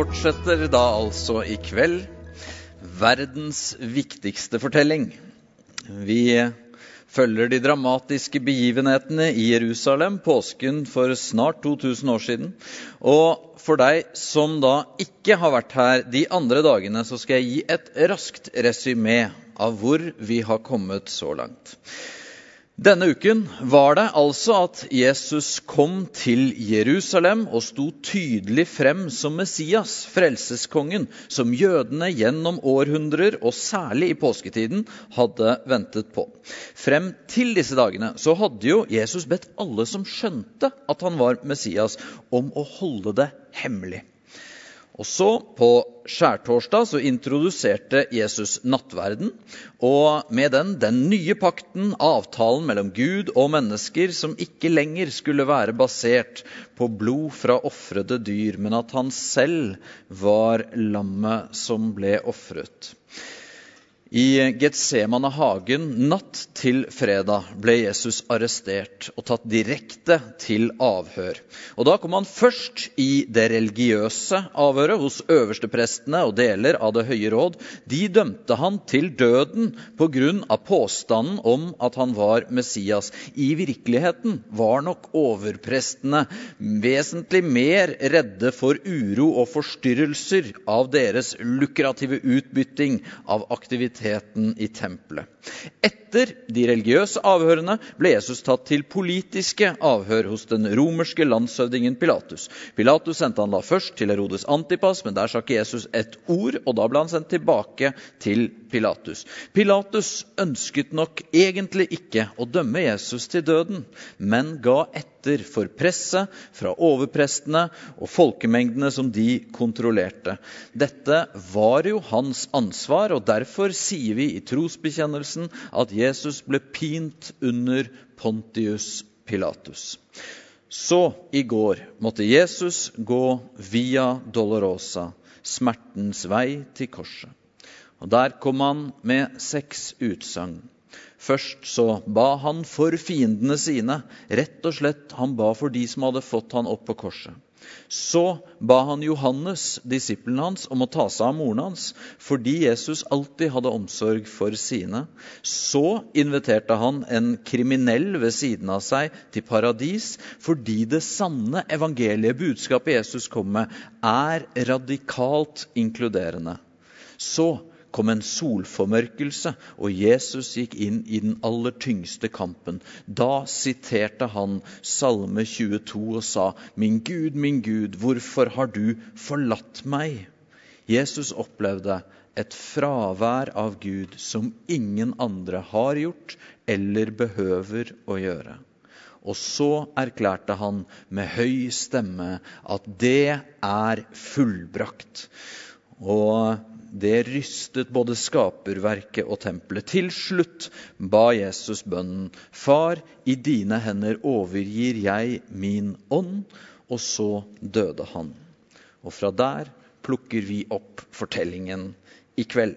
fortsetter da altså i kveld verdens viktigste fortelling. Vi følger de dramatiske begivenhetene i Jerusalem påsken for snart 2000 år siden. Og for deg som da ikke har vært her de andre dagene, så skal jeg gi et raskt resymé av hvor vi har kommet så langt. Denne uken var det altså at Jesus kom til Jerusalem og sto tydelig frem som Messias, frelseskongen, som jødene gjennom århundrer, og særlig i påsketiden, hadde ventet på. Frem til disse dagene så hadde jo Jesus bedt alle som skjønte at han var Messias, om å holde det hemmelig. Og så, på skjærtorsdag, så introduserte Jesus nattverden. Og med den den nye pakten, avtalen mellom Gud og mennesker, som ikke lenger skulle være basert på blod fra ofrede dyr, men at han selv var lammet som ble ofret. I Getsemane hagen natt til fredag ble Jesus arrestert og tatt direkte til avhør. Og Da kom han først i det religiøse avhøret hos øversteprestene og deler av Det høye råd. De dømte han til døden pga. påstanden om at han var Messias. I virkeligheten var nok overprestene vesentlig mer redde for uro og forstyrrelser av deres lukrative utbytting av aktivitet aktiviteten i tempelet. Etter de religiøse avhørene ble Jesus tatt til politiske avhør hos den romerske landshøvdingen Pilatus. Pilatus sendte han da først til Herodes Antipas, men der sa ikke Jesus et ord, og da ble han sendt tilbake til Pilatus. Pilatus ønsket nok egentlig ikke å dømme Jesus til døden, men ga etter for presset fra overprestene og folkemengdene som de kontrollerte. Dette var jo hans ansvar, og derfor sier vi i trosbekjennelsen at Jesus ble pint under Pontius Pilatus. Så i går måtte Jesus gå via Dolorosa, smertens vei til korset. Og Der kom han med seks utsagn. Først så ba han for fiendene sine. Rett og slett, han ba for de som hadde fått han opp på korset. Så ba han Johannes, disippelen hans, om å ta seg av moren hans, fordi Jesus alltid hadde omsorg for sine. Så inviterte han en kriminell ved siden av seg til paradis, fordi det sanne evangeliet, budskapet Jesus kom med, er radikalt inkluderende. Så kom en solformørkelse, og Jesus gikk inn i den aller tyngste kampen. Da siterte han Salme 22 og sa, Min Gud, min Gud, hvorfor har du forlatt meg? Jesus opplevde et fravær av Gud som ingen andre har gjort eller behøver å gjøre. Og så erklærte han med høy stemme at det er fullbrakt. Og det rystet både skaperverket og tempelet. Til slutt ba Jesus bønnen, Far, i dine hender overgir jeg min ånd. Og så døde han. Og fra der plukker vi opp fortellingen i kveld.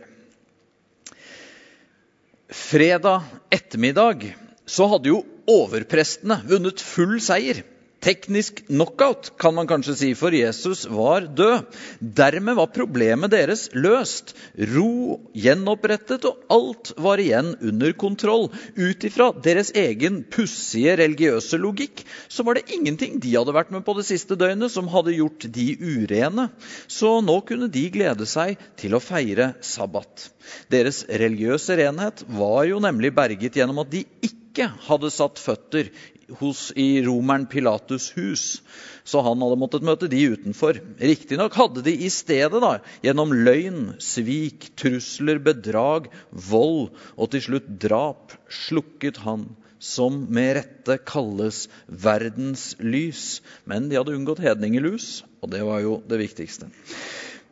Fredag ettermiddag så hadde jo overprestene vunnet full seier. Teknisk knockout, kan man kanskje si, for Jesus var død. Dermed var problemet deres løst. Ro gjenopprettet, og alt var igjen under kontroll. Ut ifra deres egen pussige religiøse logikk så var det ingenting de hadde vært med på det siste døgnet som hadde gjort de urene. Så nå kunne de glede seg til å feire sabbat. Deres religiøse renhet var jo nemlig berget gjennom at de ikke hadde satt føtter hos, i romeren Pilatus' hus, så han hadde måttet møte de utenfor. Riktignok hadde de i stedet, da, gjennom løgn, svik, trusler, bedrag, vold og til slutt drap, slukket han som med rette kalles verdens lys. Men de hadde unngått hedningelus, og det var jo det viktigste.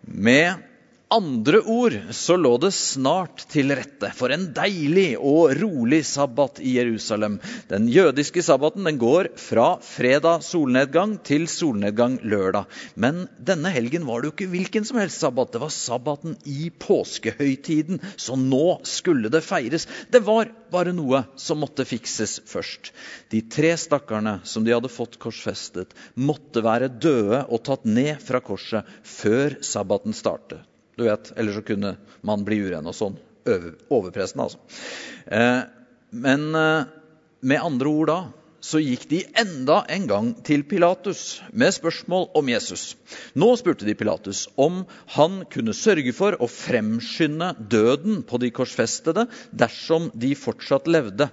Med andre ord så lå det snart til rette for en deilig og rolig sabbat i Jerusalem. Den jødiske sabbaten den går fra fredag solnedgang til solnedgang lørdag. Men denne helgen var det jo ikke hvilken som helst sabbat. Det var sabbaten i påskehøytiden, så nå skulle det feires. Det var bare noe som måtte fikses først. De tre stakkarene som de hadde fått korsfestet, måtte være døde og tatt ned fra korset før sabbaten startet. Du vet, Ellers så kunne man bli uren og sånn. Overpresten, altså. Eh, men eh, med andre ord da så gikk de enda en gang til Pilatus med spørsmål om Jesus. Nå spurte de Pilatus om han kunne sørge for å fremskynde døden på de korsfestede dersom de fortsatt levde.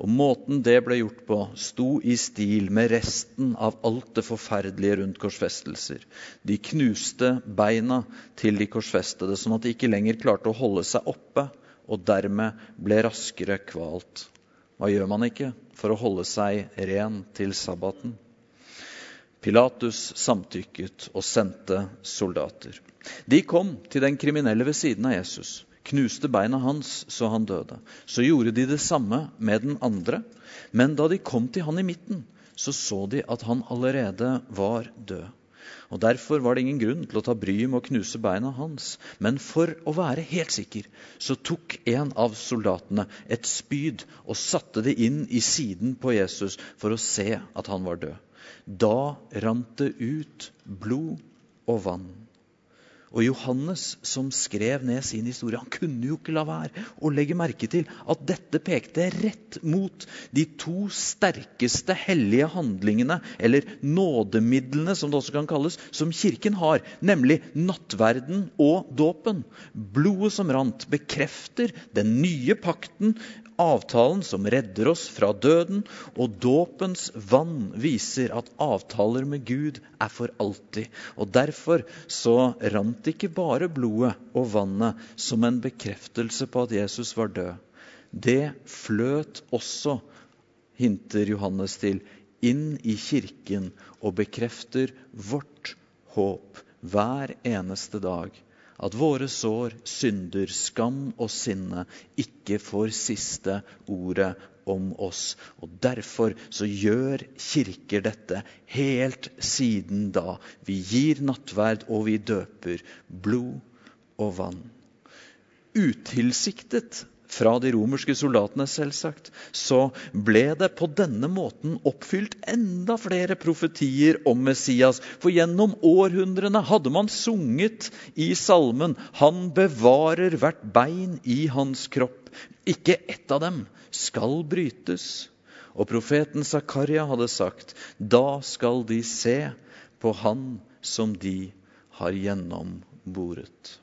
Og måten det ble gjort på, sto i stil med resten av alt det forferdelige rundt korsfestelser. De knuste beina til de korsfestede, sånn at de ikke lenger klarte å holde seg oppe, og dermed ble raskere kvalt. Hva gjør man ikke for å holde seg ren til sabbaten? Pilatus samtykket og sendte soldater. De kom til den kriminelle ved siden av Jesus knuste beina hans så han døde. Så gjorde de det samme med den andre. Men da de kom til han i midten, så så de at han allerede var død. Og Derfor var det ingen grunn til å ta bryet med å knuse beina hans. Men for å være helt sikker så tok en av soldatene et spyd og satte det inn i siden på Jesus for å se at han var død. Da rant det ut blod og vann. Og Johannes, som skrev ned sin historie, han kunne jo ikke la være å legge merke til at dette pekte rett mot de to sterkeste hellige handlingene, eller nådemidlene, som det også kan kalles, som Kirken har, nemlig nattverden og dåpen. Blodet som rant, bekrefter den nye pakten avtalen som redder oss fra døden, og dåpens vann viser at avtaler med Gud er for alltid. Og Derfor så rant ikke bare blodet og vannet som en bekreftelse på at Jesus var død. Det fløt også, hinter Johannes til, inn i kirken og bekrefter vårt håp hver eneste dag at våre sår, synder, skam og sinne ikke får siste ordet om oss. Og Derfor så gjør kirker dette helt siden da. Vi gir nattverd, og vi døper blod og vann. Utilsiktet fra de romerske soldatene, selvsagt, så ble det på denne måten oppfylt enda flere profetier om Messias. For gjennom århundrene hadde man sunget i salmen 'Han bevarer hvert bein i hans kropp'. Ikke ett av dem skal brytes. Og profeten Zakaria hadde sagt 'Da skal de se på Han som de har gjennomboret'.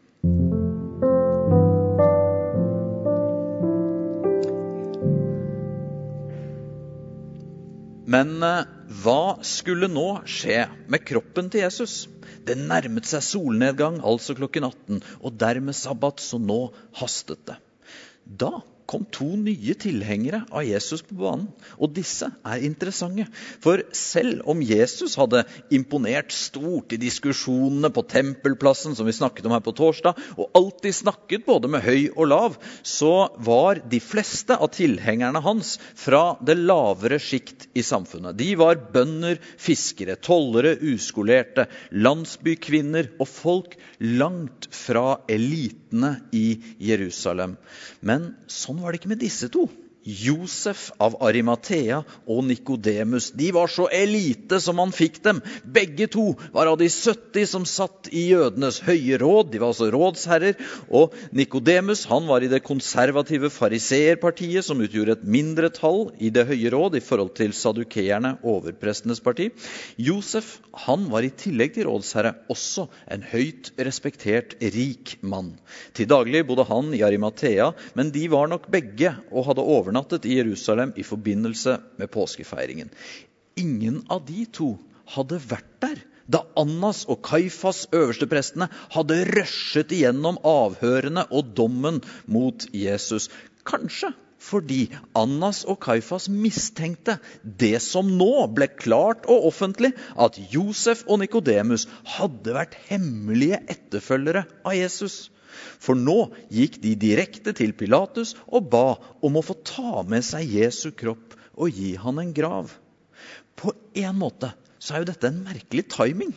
Men eh, hva skulle nå skje med kroppen til Jesus? Det nærmet seg solnedgang, altså klokken 18, og dermed sabbat, så nå hastet det. Da kom to nye tilhengere av Jesus på banen. Og disse er interessante. For selv om Jesus hadde imponert stort i diskusjonene på Tempelplassen, som vi snakket om her på torsdag, og alltid snakket både med høy og lav, så var de fleste av tilhengerne hans fra det lavere sjikt i samfunnet. De var bønder, fiskere, tollere, uskolerte, landsbykvinner og folk langt fra elitene i Jerusalem. Men sånn var det ikke med disse to. Josef av Arimathea og Nikodemus. De var så elite som man fikk dem. Begge to var av de 70 som satt i jødenes høye råd. De var altså rådsherrer. Og Nikodemus var i det konservative fariseerpartiet, som utgjorde et mindretall i det høye råd i forhold til sadukeerne, overprestenes parti. Josef han var i tillegg til rådsherre også en høyt respektert, rik mann. Til daglig bodde han i Arimathea, men de var nok begge og hadde overnattet i Jerusalem i forbindelse med påskefeiringen. Ingen av de to hadde vært der da Annas og Kaifas, øversteprestene, hadde rushet igjennom avhørene og dommen mot Jesus. Kanskje fordi Annas og Kaifas mistenkte det som nå ble klart og offentlig, at Josef og Nikodemus hadde vært hemmelige etterfølgere av Jesus. For nå gikk de direkte til Pilatus og ba om å få ta med seg Jesu kropp og gi han en grav. På en måte så er jo dette en merkelig timing.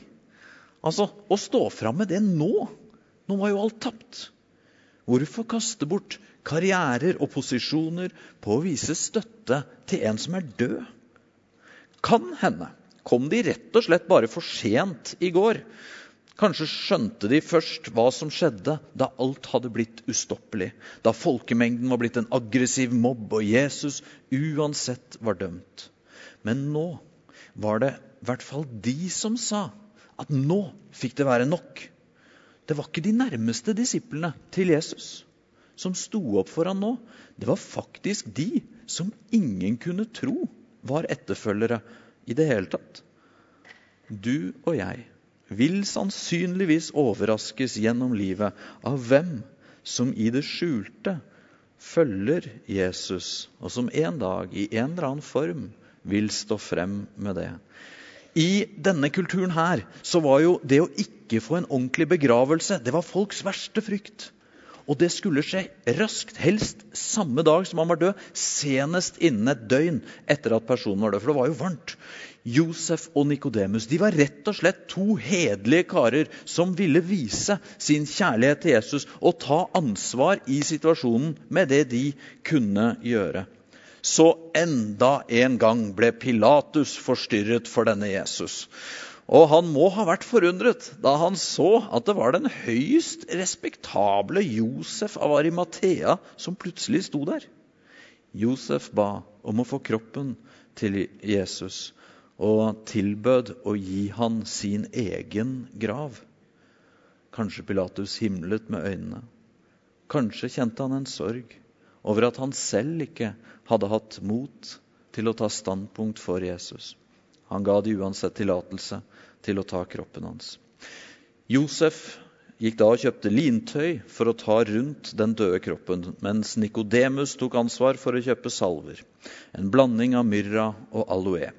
Altså, Å stå fram med det nå Nå var jo alt tapt. Hvorfor kaste bort karrierer og posisjoner på å vise støtte til en som er død? Kan hende kom de rett og slett bare for sent i går. Kanskje skjønte de først hva som skjedde da alt hadde blitt ustoppelig. Da folkemengden var blitt en aggressiv mobb, og Jesus uansett var dømt. Men nå var det i hvert fall de som sa at nå fikk det være nok. Det var ikke de nærmeste disiplene til Jesus som sto opp for han nå. Det var faktisk de som ingen kunne tro var etterfølgere i det hele tatt. Du og jeg vil sannsynligvis overraskes gjennom livet av hvem som i det skjulte følger Jesus, og som en dag i en eller annen form vil stå frem med det. I denne kulturen her så var jo det å ikke få en ordentlig begravelse det var folks verste frykt. Og det skulle skje raskt, helst samme dag som han var død. Senest innen et døgn etter at personen var død. For det var jo varmt. Josef og Nikodemus var rett og slett to hederlige karer som ville vise sin kjærlighet til Jesus og ta ansvar i situasjonen med det de kunne gjøre. Så enda en gang ble Pilatus forstyrret for denne Jesus. Og han må ha vært forundret da han så at det var den høyst respektable Josef av Arimathea som plutselig sto der. Josef ba om å få kroppen til Jesus og tilbød å gi han sin egen grav. Kanskje Pilatus himlet med øynene. Kanskje kjente han en sorg over at han selv ikke hadde hatt mot til å ta standpunkt for Jesus. Han ga de uansett tillatelse til å ta kroppen hans. Josef gikk da og kjøpte lintøy for å ta rundt den døde kroppen, mens Nikodemus tok ansvar for å kjøpe salver. En blanding av myrra og aloe.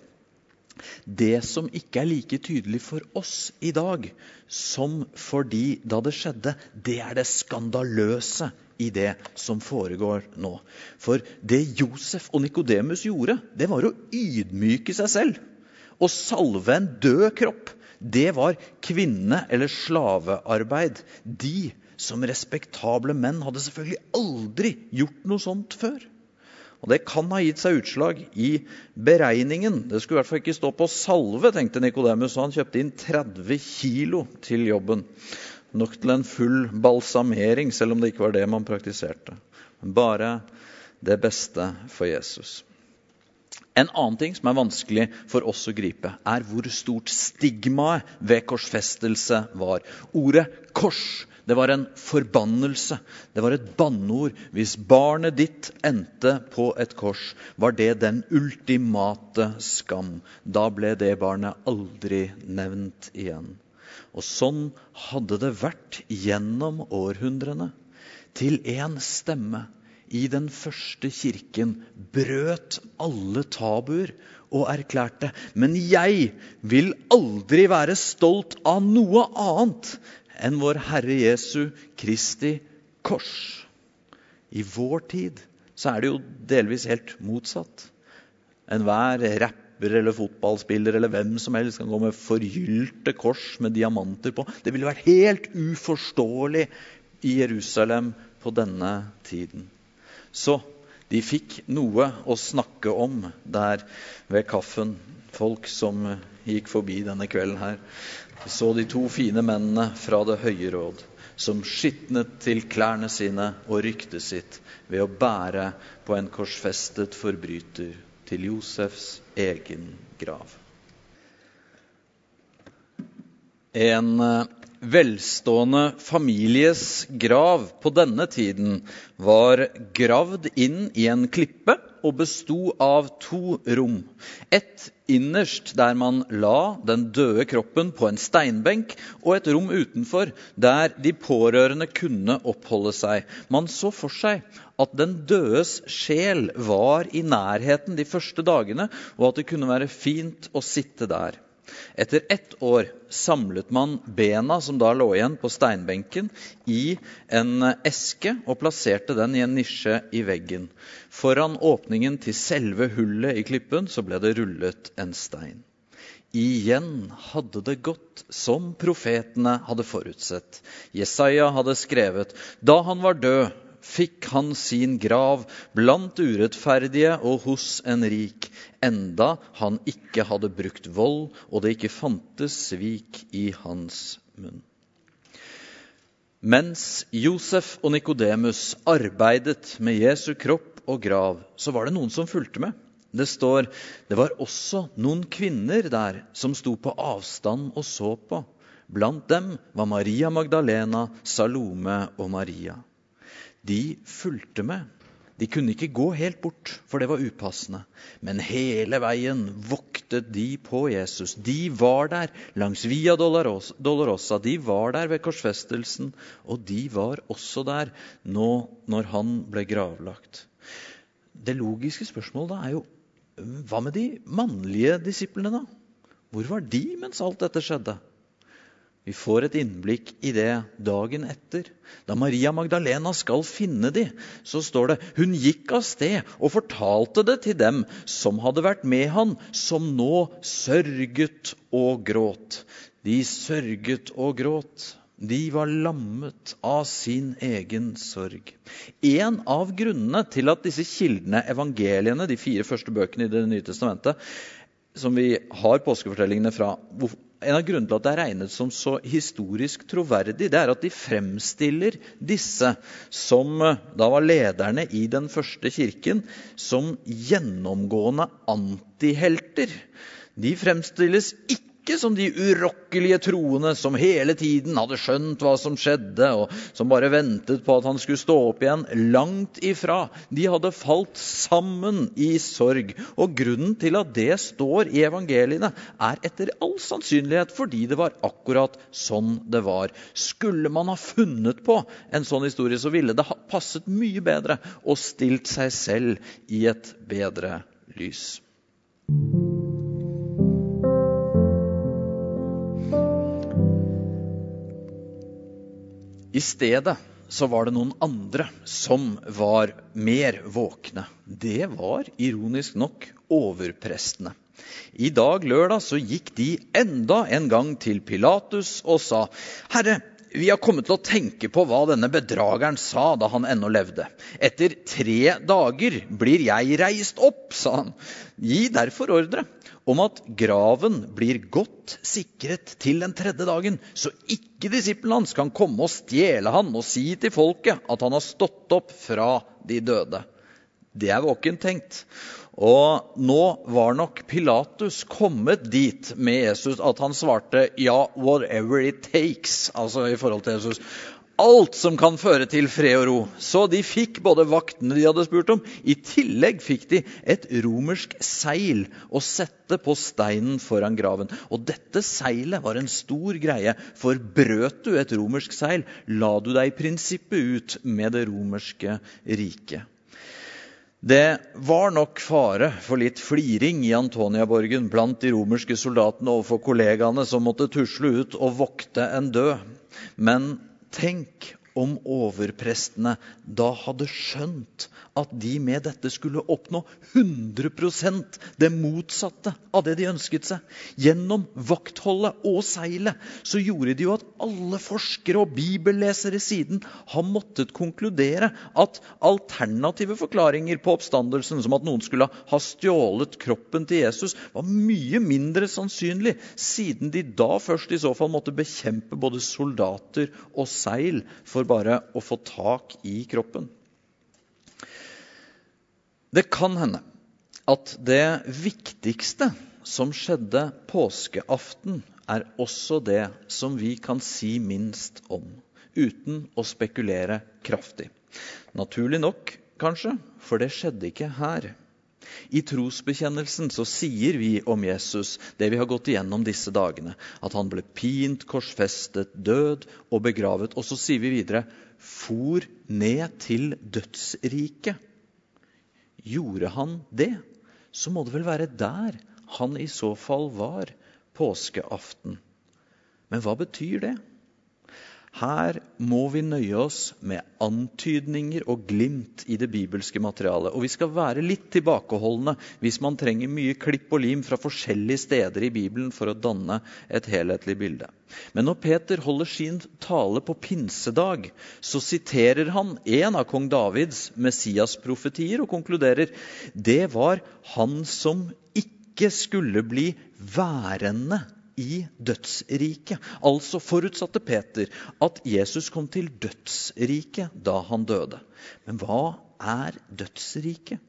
Det som ikke er like tydelig for oss i dag som for de da det skjedde, det er det skandaløse i det som foregår nå. For det Josef og Nikodemus gjorde, det var å ydmyke seg selv å salve en død kropp, det var kvinne- eller slavearbeid. De som respektable menn hadde selvfølgelig aldri gjort noe sånt før. Og Det kan ha gitt seg utslag i beregningen. Det skulle i hvert fall ikke stå på salve, tenkte Nikodemus, og han kjøpte inn 30 kilo til jobben. Nok til en full balsamering, selv om det ikke var det man praktiserte. Bare det beste for Jesus. En annen ting som er vanskelig for oss å gripe, er hvor stort stigmaet ved korsfestelse var. Ordet 'kors' det var en forbannelse. Det var et banneord. Hvis barnet ditt endte på et kors, var det den ultimate skam. Da ble det barnet aldri nevnt igjen. Og sånn hadde det vært gjennom århundrene. Til én stemme i den første kirken brøt alle tabuer og erklærte Men jeg vil aldri være stolt av noe annet enn vår Herre Jesu Kristi kors. I vår tid så er det jo delvis helt motsatt. Enhver rapper eller fotballspiller eller hvem som helst kan gå med forgylte kors med diamanter på. Det ville vært helt uforståelig i Jerusalem på denne tiden. Så de fikk noe å snakke om der ved kaffen, folk som gikk forbi denne kvelden her. Så de to fine mennene fra Det høye råd som skitnet til klærne sine og ryktet sitt ved å bære på en korsfestet forbryter til Josefs egen grav. En eh, velstående families grav på denne tiden var gravd inn i en klippe og besto av to rom. Et innerst der man la den døde kroppen på en steinbenk, og et rom utenfor der de pårørende kunne oppholde seg. Man så for seg at den dødes sjel var i nærheten de første dagene, og at det kunne være fint å sitte der. Etter ett år samlet man bena som da lå igjen på steinbenken, i en eske og plasserte den i en nisje i veggen. Foran åpningen til selve hullet i klippen så ble det rullet en stein. Igjen hadde det gått som profetene hadde forutsett. Jesaja hadde skrevet da han var død, fikk han sin grav blant urettferdige og hos en rik, enda han ikke hadde brukt vold, og det ikke fantes svik i hans munn. Mens Josef og Nikodemus arbeidet med Jesu kropp og grav, så var det noen som fulgte med. Det står det var også noen kvinner der som sto på avstand og så på. Blant dem var Maria Magdalena, Salome og Maria de fulgte med. De kunne ikke gå helt bort, for det var upassende. Men hele veien voktet de på Jesus. De var der langs Via Dolorosa. De var der ved korsfestelsen, og de var også der nå når han ble gravlagt. Det logiske spørsmålet da er jo hva med de mannlige disiplene, da? Hvor var de mens alt dette skjedde? Vi får et innblikk i det dagen etter. Da Maria Magdalena skal finne de, så står det hun gikk av sted og fortalte det til dem som hadde vært med han, som nå sørget og gråt. De sørget og gråt. De var lammet av sin egen sorg. En av grunnene til at disse kildene, evangeliene, de fire første bøkene i Det nye testamentet, som vi har påskefortellingene fra en av grunnene til at det er regnet som så historisk troverdig, det er at de fremstiller disse som eh, da var lederne i den første kirken, som gjennomgående antihelter. De fremstilles ikke ikke som de urokkelige troende som hele tiden hadde skjønt hva som skjedde, og som bare ventet på at han skulle stå opp igjen. Langt ifra. De hadde falt sammen i sorg. Og grunnen til at det står i evangeliene, er etter all sannsynlighet fordi det var akkurat sånn det var. Skulle man ha funnet på en sånn historie, så ville det ha passet mye bedre og stilt seg selv i et bedre lys. I stedet så var det noen andre som var mer våkne. Det var ironisk nok overprestene. I dag lørdag så gikk de enda en gang til Pilatus og sa, 'Herre, vi har kommet til å tenke på hva denne bedrageren sa da han ennå levde. Etter tre dager blir jeg reist opp, sa han. Gi derfor ordre om at graven blir godt sikret til den tredje dagen, så ikke disiplene hans kan komme og stjele han og si til folket at han har stått opp fra de døde. Det er våkent tenkt. Og nå var nok Pilatus kommet dit med Jesus at han svarte ja, whatever it takes. Altså i forhold til Jesus alt som kan føre til fred og ro. Så de fikk både vaktene de hadde spurt om, i tillegg fikk de et romersk seil å sette på steinen foran graven. Og dette seilet var en stor greie, for brøt du et romersk seil, la du deg i prinsippet ut med det romerske riket. Det var nok fare for litt fliring i Antoniaborgen blant de romerske soldatene overfor kollegaene som måtte tusle ut og vokte en død. Men Tenk om overprestene da hadde skjønt at de med dette skulle oppnå 100% det motsatte av det de ønsket seg. Gjennom vaktholdet og seilet så gjorde de jo at alle forskere og bibellesere siden har måttet konkludere at alternative forklaringer på oppstandelsen, som at noen skulle ha stjålet kroppen til Jesus, var mye mindre sannsynlig, siden de da først i så fall måtte bekjempe både soldater og seil for bare å få tak i kroppen. Det kan hende at det viktigste som skjedde påskeaften, er også det som vi kan si minst om, uten å spekulere kraftig. Naturlig nok, kanskje, for det skjedde ikke her. I trosbekjennelsen så sier vi om Jesus det vi har gått igjennom disse dagene. At han ble pint, korsfestet, død og begravet. Og så sier vi videre for ned til dødsriket. Gjorde han det, så må det vel være der han i så fall var påskeaften. Men hva betyr det? Her må vi nøye oss med antydninger og glimt i det bibelske materialet. Og vi skal være litt tilbakeholdne hvis man trenger mye klipp og lim fra forskjellige steder i Bibelen for å danne et helhetlig bilde. Men når Peter holder sin tale på pinsedag, så siterer han en av kong Davids Messias-profetier og konkluderer det var han som ikke skulle bli værende i dødsriket. Altså forutsatte Peter at Jesus kom til dødsriket da han døde. Men hva er dødsriket?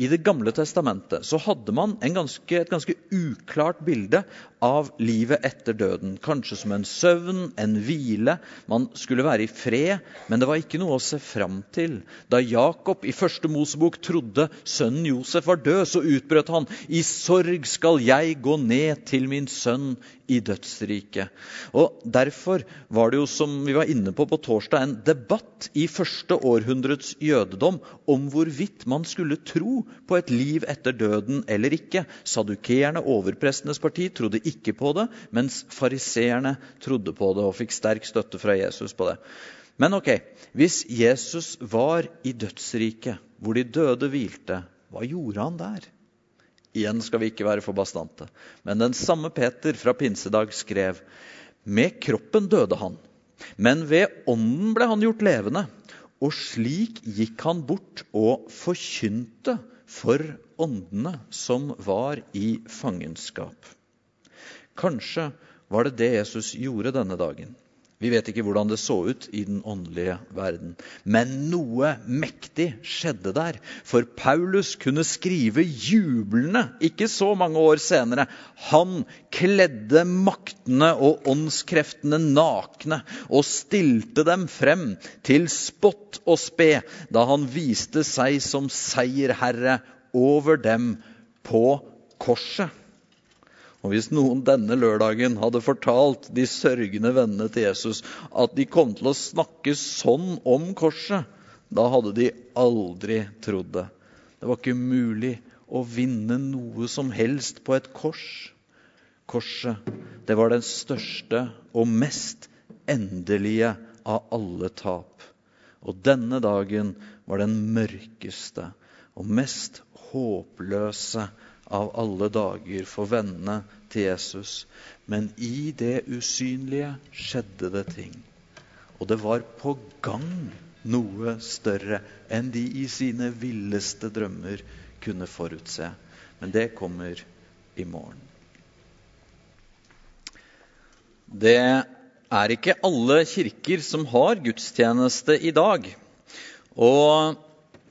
I Det gamle testamentet så hadde man ganske, et ganske uklart bilde av livet etter døden. Kanskje som en søvn, en hvile. Man skulle være i fred, men det var ikke noe å se fram til. Da Jakob i første Mosebok trodde sønnen Josef var død, så utbrøt han i sorg skal jeg gå ned til min sønn i dødsriket. Og Derfor var det jo, som vi var inne på på torsdag, en debatt i første århundrets jødedom om hvorvidt man skulle tro på et liv etter døden eller ikke. Sadukeerne, overprestenes parti, trodde ikke på det, mens fariseerne trodde på det og fikk sterk støtte fra Jesus på det. Men ok, hvis Jesus var i dødsriket, hvor de døde hvilte, hva gjorde han der? Igjen skal vi ikke være for bastante. Men den samme Peter fra pinsedag skrev med kroppen døde han, men ved ånden ble han gjort levende. Og slik gikk han bort og forkynte for åndene som var i fangenskap. Kanskje var det det Jesus gjorde denne dagen. Vi vet ikke hvordan det så ut i den åndelige verden. Men noe mektig skjedde der. For Paulus kunne skrive jublende ikke så mange år senere. Han kledde maktene og åndskreftene nakne og stilte dem frem til spott og spe da han viste seg som seierherre over dem på korset. Og Hvis noen denne lørdagen hadde fortalt de sørgende vennene til Jesus at de kom til å snakke sånn om korset, da hadde de aldri trodd det. Det var ikke mulig å vinne noe som helst på et kors. Korset, det var den største og mest endelige av alle tap. Og denne dagen var den mørkeste og mest håpløse av alle dager for vennene til Jesus. Men i det usynlige skjedde det ting. Og det var på gang noe større enn de i sine villeste drømmer kunne forutse. Men det kommer i morgen. Det er ikke alle kirker som har gudstjeneste i dag. Og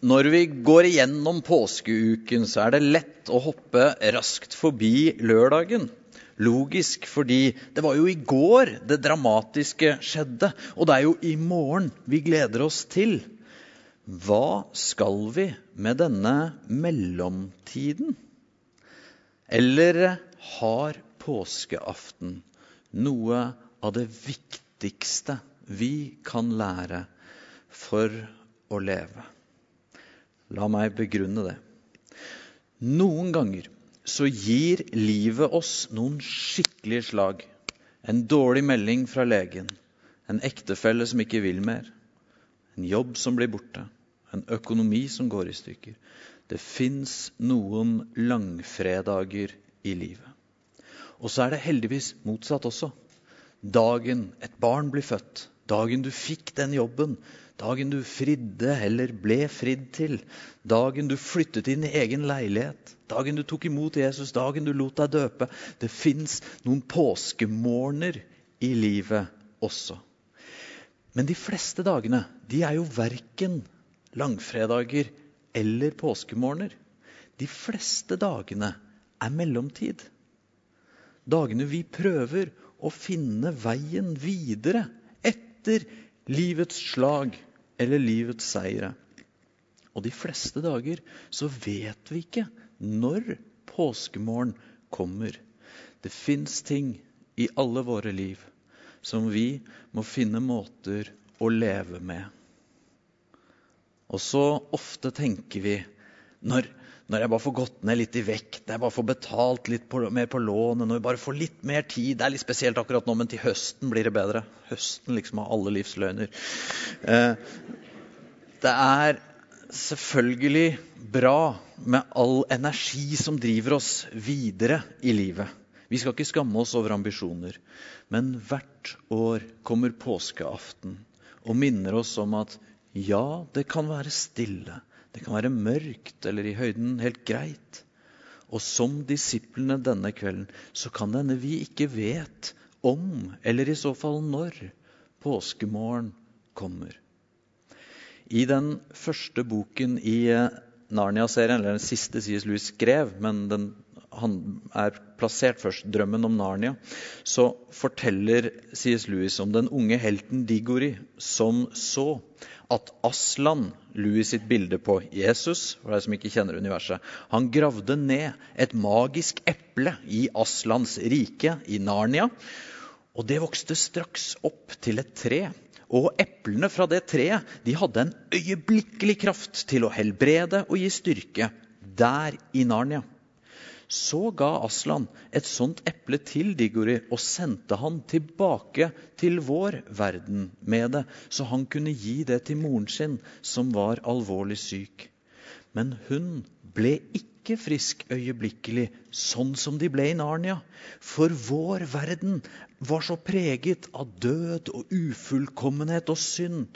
når vi går igjennom påskeuken, så er det lett å hoppe raskt forbi lørdagen. Logisk, fordi det var jo i går det dramatiske skjedde. Og det er jo i morgen vi gleder oss til. Hva skal vi med denne mellomtiden? Eller har påskeaften noe av det viktigste vi kan lære for å leve? La meg begrunne det. Noen ganger så gir livet oss noen skikkelige slag. En dårlig melding fra legen, en ektefelle som ikke vil mer, en jobb som blir borte, en økonomi som går i stykker. Det fins noen langfredager i livet. Og så er det heldigvis motsatt også. Dagen et barn blir født, dagen du fikk den jobben, Dagen du fridde eller ble fridd til. Dagen du flyttet inn i egen leilighet. Dagen du tok imot Jesus. Dagen du lot deg døpe. Det fins noen påskemorgener i livet også. Men de fleste dagene de er jo verken langfredager eller påskemorgener. De fleste dagene er mellomtid. Dagene vi prøver å finne veien videre etter livets slag eller livets seire. Og de fleste dager så vet vi ikke når påskemorgen kommer. Det fins ting i alle våre liv som vi må finne måter å leve med. Og så ofte tenker vi når, når jeg bare får gått ned litt i vekt, når jeg bare får betalt litt på, mer på lånet, når jeg bare får litt mer tid Det er litt spesielt akkurat nå, men til høsten blir det bedre. Høsten liksom har alle livsløgner. Eh, det er selvfølgelig bra med all energi som driver oss videre i livet. Vi skal ikke skamme oss over ambisjoner. Men hvert år kommer påskeaften og minner oss om at ja, det kan være stille. Det kan være mørkt eller i høyden helt greit. Og som disiplene denne kvelden så kan det hende vi ikke vet om, eller i så fall når, påskemorgen kommer. I den første boken i eh, Narnia-serien, eller den siste C.S. Lewis skrev, men den, han er plassert først, 'Drømmen om Narnia', så forteller C.S. Lewis om den unge helten Digori som så at Aslan, Louis sitt bilde på Jesus, for deg som ikke kjenner universet, han gravde ned et magisk eple i Aslans rike, i Narnia. Og det vokste straks opp til et tre. Og eplene fra det treet de hadde en øyeblikkelig kraft til å helbrede og gi styrke der i Narnia. Så ga Aslan et sånt eple til Digori og sendte han tilbake til vår verden med det, så han kunne gi det til moren sin, som var alvorlig syk. Men hun ble ikke frisk øyeblikkelig, sånn som de ble i Narnia. For vår verden var så preget av død og ufullkommenhet og synd.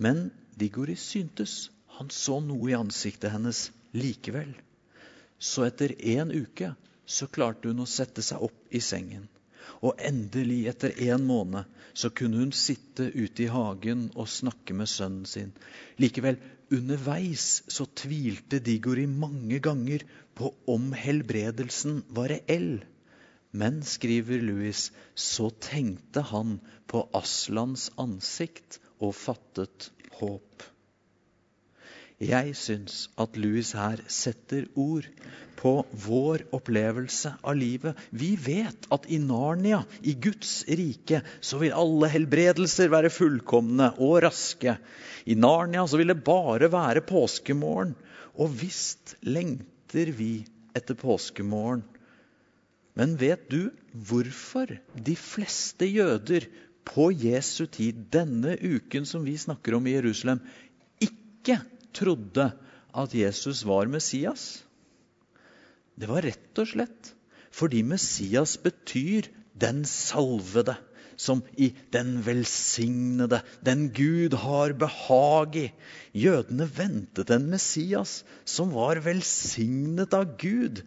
Men Digori syntes han så noe i ansiktet hennes likevel. Så etter én uke så klarte hun å sette seg opp i sengen. Og endelig, etter en måned, så kunne hun sitte ute i hagen og snakke med sønnen sin. Likevel, underveis så tvilte Digori mange ganger på om helbredelsen var reell. Men, skriver Louis, så tenkte han på Aslans ansikt og fattet håp. Jeg syns at Louis her setter ord på vår opplevelse av livet. Vi vet at i Narnia, i Guds rike, så vil alle helbredelser være fullkomne og raske. I Narnia så vil det bare være påskemorgen. Og visst lengter vi etter påskemorgen. Men vet du hvorfor de fleste jøder på Jesu tid, denne uken som vi snakker om i Jerusalem, ikke trodde at Jesus var Messias. Det var rett og slett fordi Messias betyr den salvede, som i den velsignede, den Gud har behag i. Jødene ventet en Messias som var velsignet av Gud.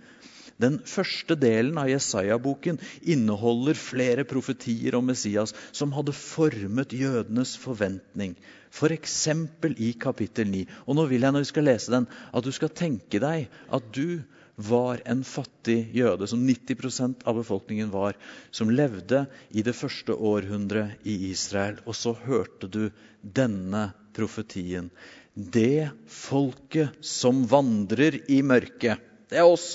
Den første delen av Jesaja-boken inneholder flere profetier om Messias som hadde formet jødenes forventning. F.eks. For i kapittel 9. Og nå vil jeg når vi skal lese den, at du skal tenke deg at du var en fattig jøde, som 90% av befolkningen var, som levde i det første århundret i Israel. Og så hørte du denne profetien. Det folket som vandrer i mørket, det er oss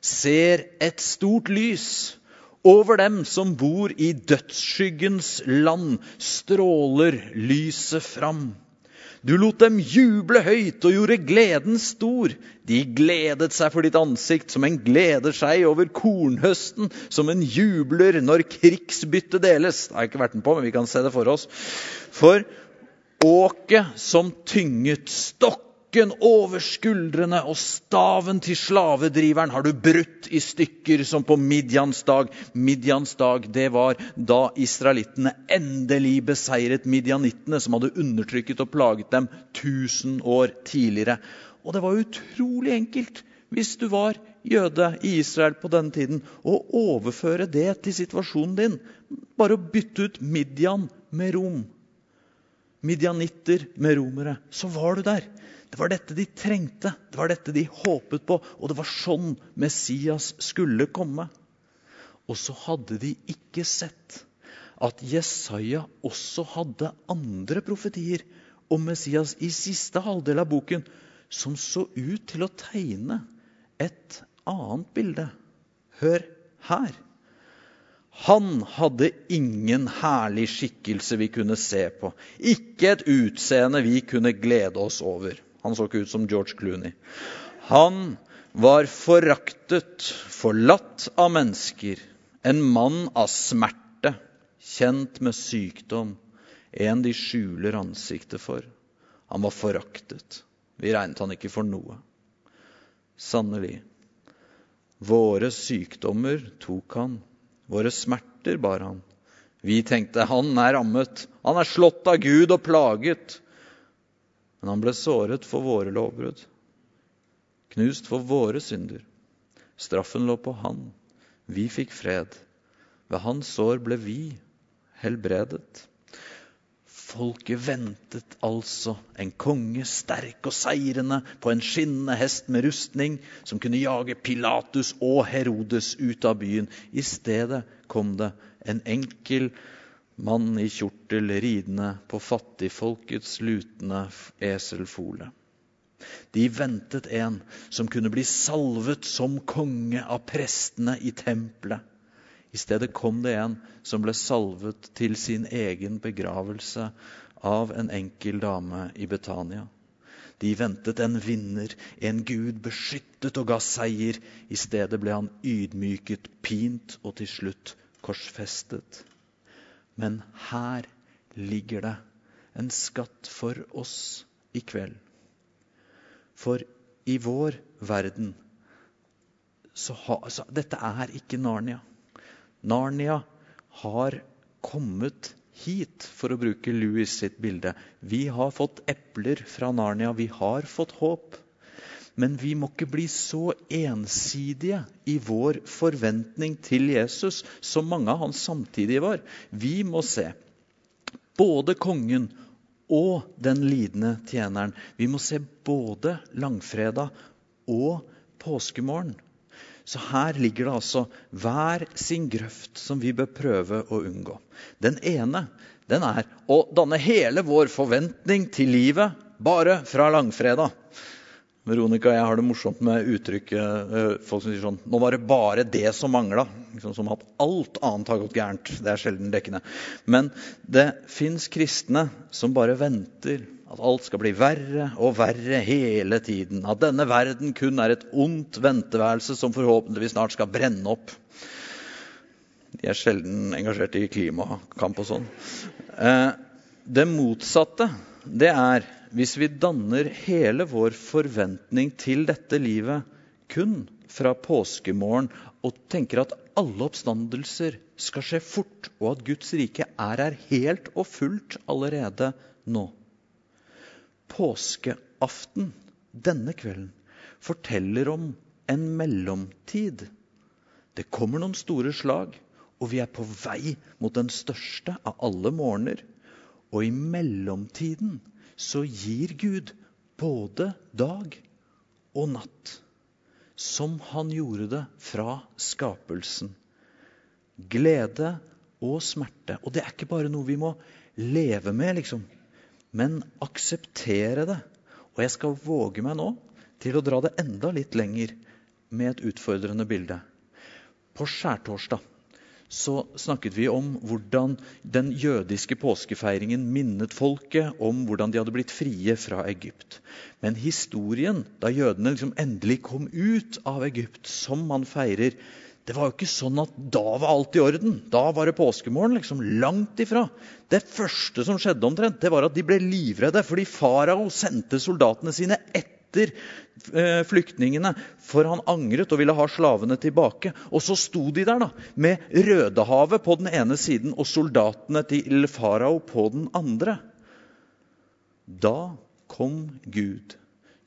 ser et stort lys. Over dem som bor i dødsskyggens land, stråler lyset fram. Du lot dem juble høyt og gjorde gleden stor. De gledet seg for ditt ansikt som en gleder seg over kornhøsten, som en jubler når krigsbyttet deles. Det har jeg ikke vært med på, men vi kan se det for oss. For åket som tynget stokk stokken over skuldrene og staven til slavedriveren har du brutt i stykker som på Midjans dag. Midjans dag, det var da israelittene endelig beseiret midjanittene, som hadde undertrykket og plaget dem 1000 år tidligere. Og det var utrolig enkelt, hvis du var jøde i Israel på denne tiden, å overføre det til situasjonen din. Bare å bytte ut Midjan med Rom. Midjanitter med romere. Så var du der. Det var dette de trengte, det var dette de håpet på, og det var sånn Messias skulle komme. Og så hadde de ikke sett at Jesaja også hadde andre profetier om Messias i siste halvdel av boken, som så ut til å tegne et annet bilde. Hør her. Han hadde ingen herlig skikkelse vi kunne se på, ikke et utseende vi kunne glede oss over. Han så ikke ut som George Clooney. Han var foraktet, forlatt av mennesker, en mann av smerte, kjent med sykdom, en de skjuler ansiktet for. Han var foraktet. Vi regnet han ikke for noe. Sannelig. Våre sykdommer tok han, våre smerter bar han. Vi tenkte han er rammet, han er slått av Gud og plaget. Men han ble såret for våre lovbrudd, knust for våre synder. Straffen lå på han, vi fikk fred. Ved hans sår ble vi helbredet. Folket ventet altså en konge sterk og seirende på en skinnende hest med rustning, som kunne jage Pilatus og Herodes ut av byen. I stedet kom det en enkel mann i kjortel ridende på fattigfolkets lutende eselfole. De ventet en som kunne bli salvet som konge av prestene i tempelet. I stedet kom det en som ble salvet til sin egen begravelse av en enkel dame i Betania. De ventet en vinner, en Gud beskyttet og ga seier. I stedet ble han ydmyket, pint og til slutt korsfestet. Men her ligger det en skatt for oss i kveld. For i vår verden så ha, så Dette er ikke Narnia. Narnia har kommet hit, for å bruke Louis sitt bilde. Vi har fått epler fra Narnia. Vi har fått håp. Men vi må ikke bli så ensidige i vår forventning til Jesus som mange av hans samtidige var. Vi må se både kongen og den lidende tjeneren. Vi må se både langfredag og påskemorgen. Så her ligger det altså hver sin grøft som vi bør prøve å unngå. Den ene den er å danne hele vår forventning til livet bare fra langfredag. Veronica jeg har det morsomt med uttrykket eh, folk som sier sånn Nå var det bare det som mangla. Liksom som at alt annet har gått gærent. Det er sjelden dekkende. Men det fins kristne som bare venter at alt skal bli verre og verre hele tiden. At denne verden kun er et ondt venteværelse som forhåpentligvis snart skal brenne opp. De er sjelden engasjert i klimakamp og sånn. Eh, det motsatte, det er hvis vi danner hele vår forventning til dette livet kun fra påskemorgen og tenker at alle oppstandelser skal skje fort, og at Guds rike er her helt og fullt allerede nå påskeaften, denne kvelden, forteller om en mellomtid. Det kommer noen store slag, og vi er på vei mot den største av alle morgener. Og i mellomtiden så gir Gud både dag og natt. Som han gjorde det fra skapelsen. Glede og smerte. Og det er ikke bare noe vi må leve med, liksom men akseptere det. Og jeg skal våge meg nå til å dra det enda litt lenger med et utfordrende bilde. På skjærtorsdag så snakket vi om hvordan den jødiske påskefeiringen minnet folket om hvordan de hadde blitt frie fra Egypt. Men historien, da jødene liksom endelig kom ut av Egypt, som man feirer, det var jo ikke sånn at da var alt i orden. Da var det påskemorgen. liksom Langt ifra. Det første som skjedde, omtrent, det var at de ble livredde fordi farao sendte soldatene sine etter eh, flyktningene, for han angret og ville ha slavene tilbake. Og så sto de der da, med Rødehavet på den ene siden og soldatene til farao på den andre. Da kom Gud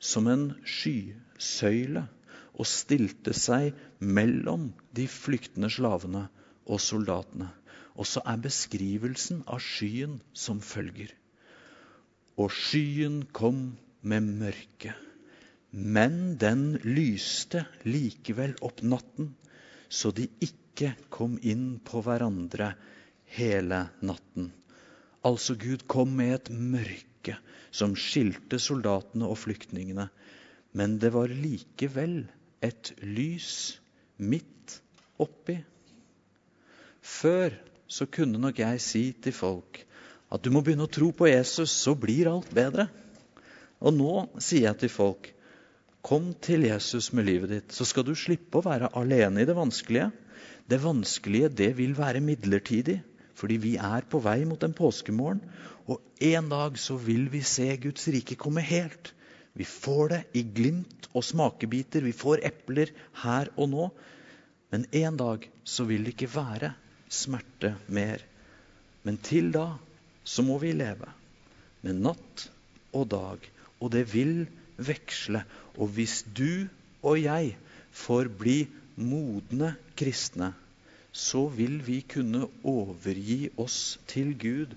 som en skysøyle og stilte seg mellom de flyktende slavene og soldatene. Og så er beskrivelsen av skyen som følger. Og skyen kom med mørke, men den lyste likevel opp natten, så de ikke kom inn på hverandre hele natten. Altså Gud kom med et mørke som skilte soldatene og flyktningene. Men det var likevel et lys midt oppi. Før så kunne nok jeg si til folk at du må begynne å tro på Jesus, så blir alt bedre. Og nå sier jeg til folk Kom til Jesus med livet ditt, så skal du slippe å være alene i det vanskelige. Det vanskelige det vil være midlertidig, fordi vi er på vei mot en påskemorgen. Og en dag så vil vi se Guds rike komme helt. Vi får det i glimt og smakebiter. Vi får epler her og nå. Men en dag så vil det ikke være smerte mer. Men til da så må vi leve med natt og dag. Og det vil veksle. Og hvis du og jeg får bli modne kristne, så vil vi kunne overgi oss til Gud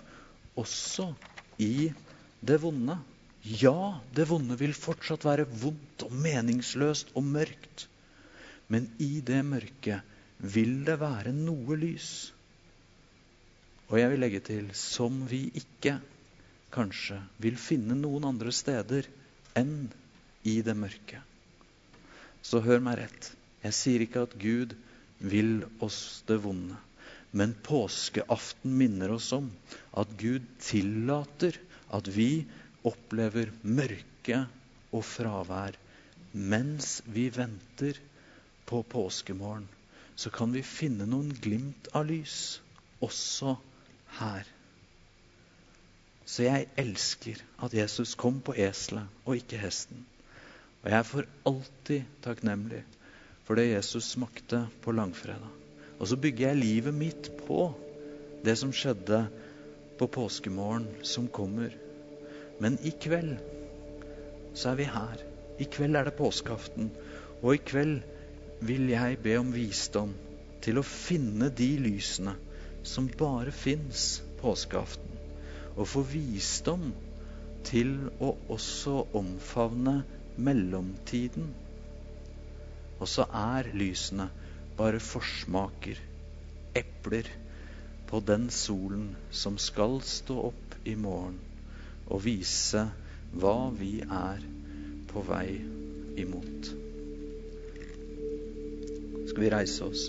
også i det vonde. Ja, det vonde vil fortsatt være vondt og meningsløst og mørkt. Men i det mørket vil det være noe lys. Og jeg vil legge til som vi ikke kanskje vil finne noen andre steder enn i det mørke. Så hør meg rett. Jeg sier ikke at Gud vil oss det vonde. Men påskeaften minner oss om at Gud tillater at vi opplever mørke og fravær. Mens vi venter på påskemorgen, så kan vi finne noen glimt av lys også her. Så jeg elsker at Jesus kom på eselet og ikke hesten. Og jeg er for alltid takknemlig for det Jesus smakte på langfredag. Og så bygger jeg livet mitt på det som skjedde på påskemorgen som kommer. Men i kveld så er vi her. I kveld er det påskeaften. Og i kveld vil jeg be om visdom til å finne de lysene som bare fins påskeaften. Og få visdom til å også omfavne mellomtiden. Og så er lysene bare forsmaker, epler, på den solen som skal stå opp i morgen og vise hva vi er på vei imot. Skal vi reise oss?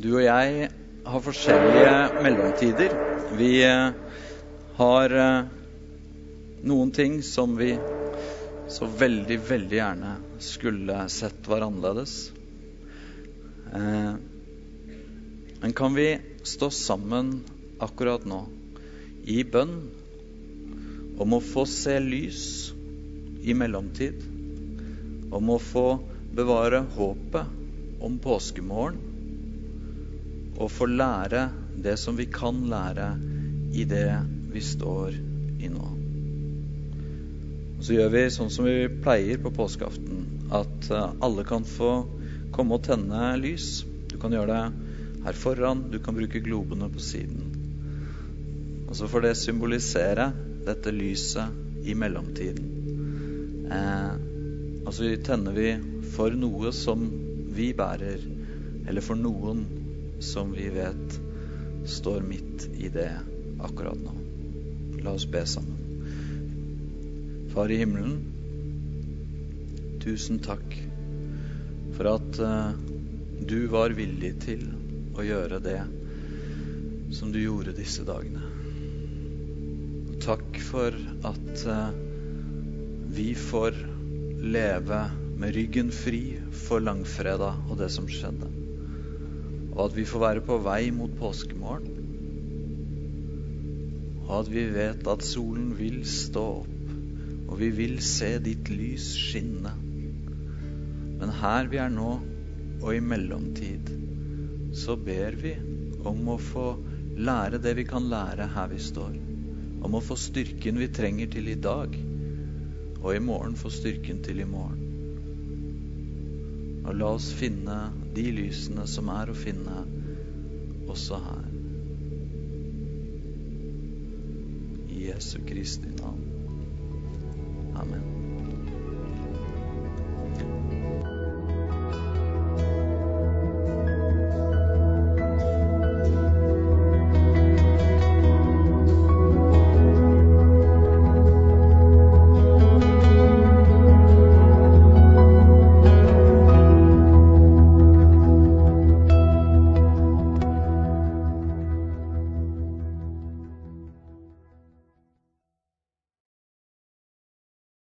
Du og jeg har forskjellige mellomtider. Vi eh, har eh, noen ting som vi så veldig, veldig gjerne skulle sett var annerledes. Eh, men kan vi stå sammen akkurat nå i bønn om å få se lys i mellomtid? Om å få bevare håpet om påskemorgen? Og få lære det som vi kan lære i det vi står i nå. Og Så gjør vi sånn som vi pleier på påskeaften, at eh, alle kan få komme og tenne lys. Du kan gjøre det her foran, du kan bruke globene på siden. Og så får det symbolisere dette lyset i mellomtiden. Eh, altså tenner vi for noe som vi bærer, eller for noen som vi vet står midt i det akkurat nå. La oss be sammen. Far i himmelen, tusen takk for at uh, du var villig til å gjøre det som du gjorde disse dagene. Takk for at uh, vi får leve med ryggen fri for langfredag og det som skjedde og at vi får være på vei mot påskemorgen. Og at vi vet at solen vil stå opp, og vi vil se ditt lys skinne. Men her vi er nå, og i mellomtid, så ber vi om å få lære det vi kan lære her vi står. Om å få styrken vi trenger til i dag, og i morgen få styrken til i morgen. Og la oss finne de lysene som er å finne også her. I Jesu Kristi navn. Amen.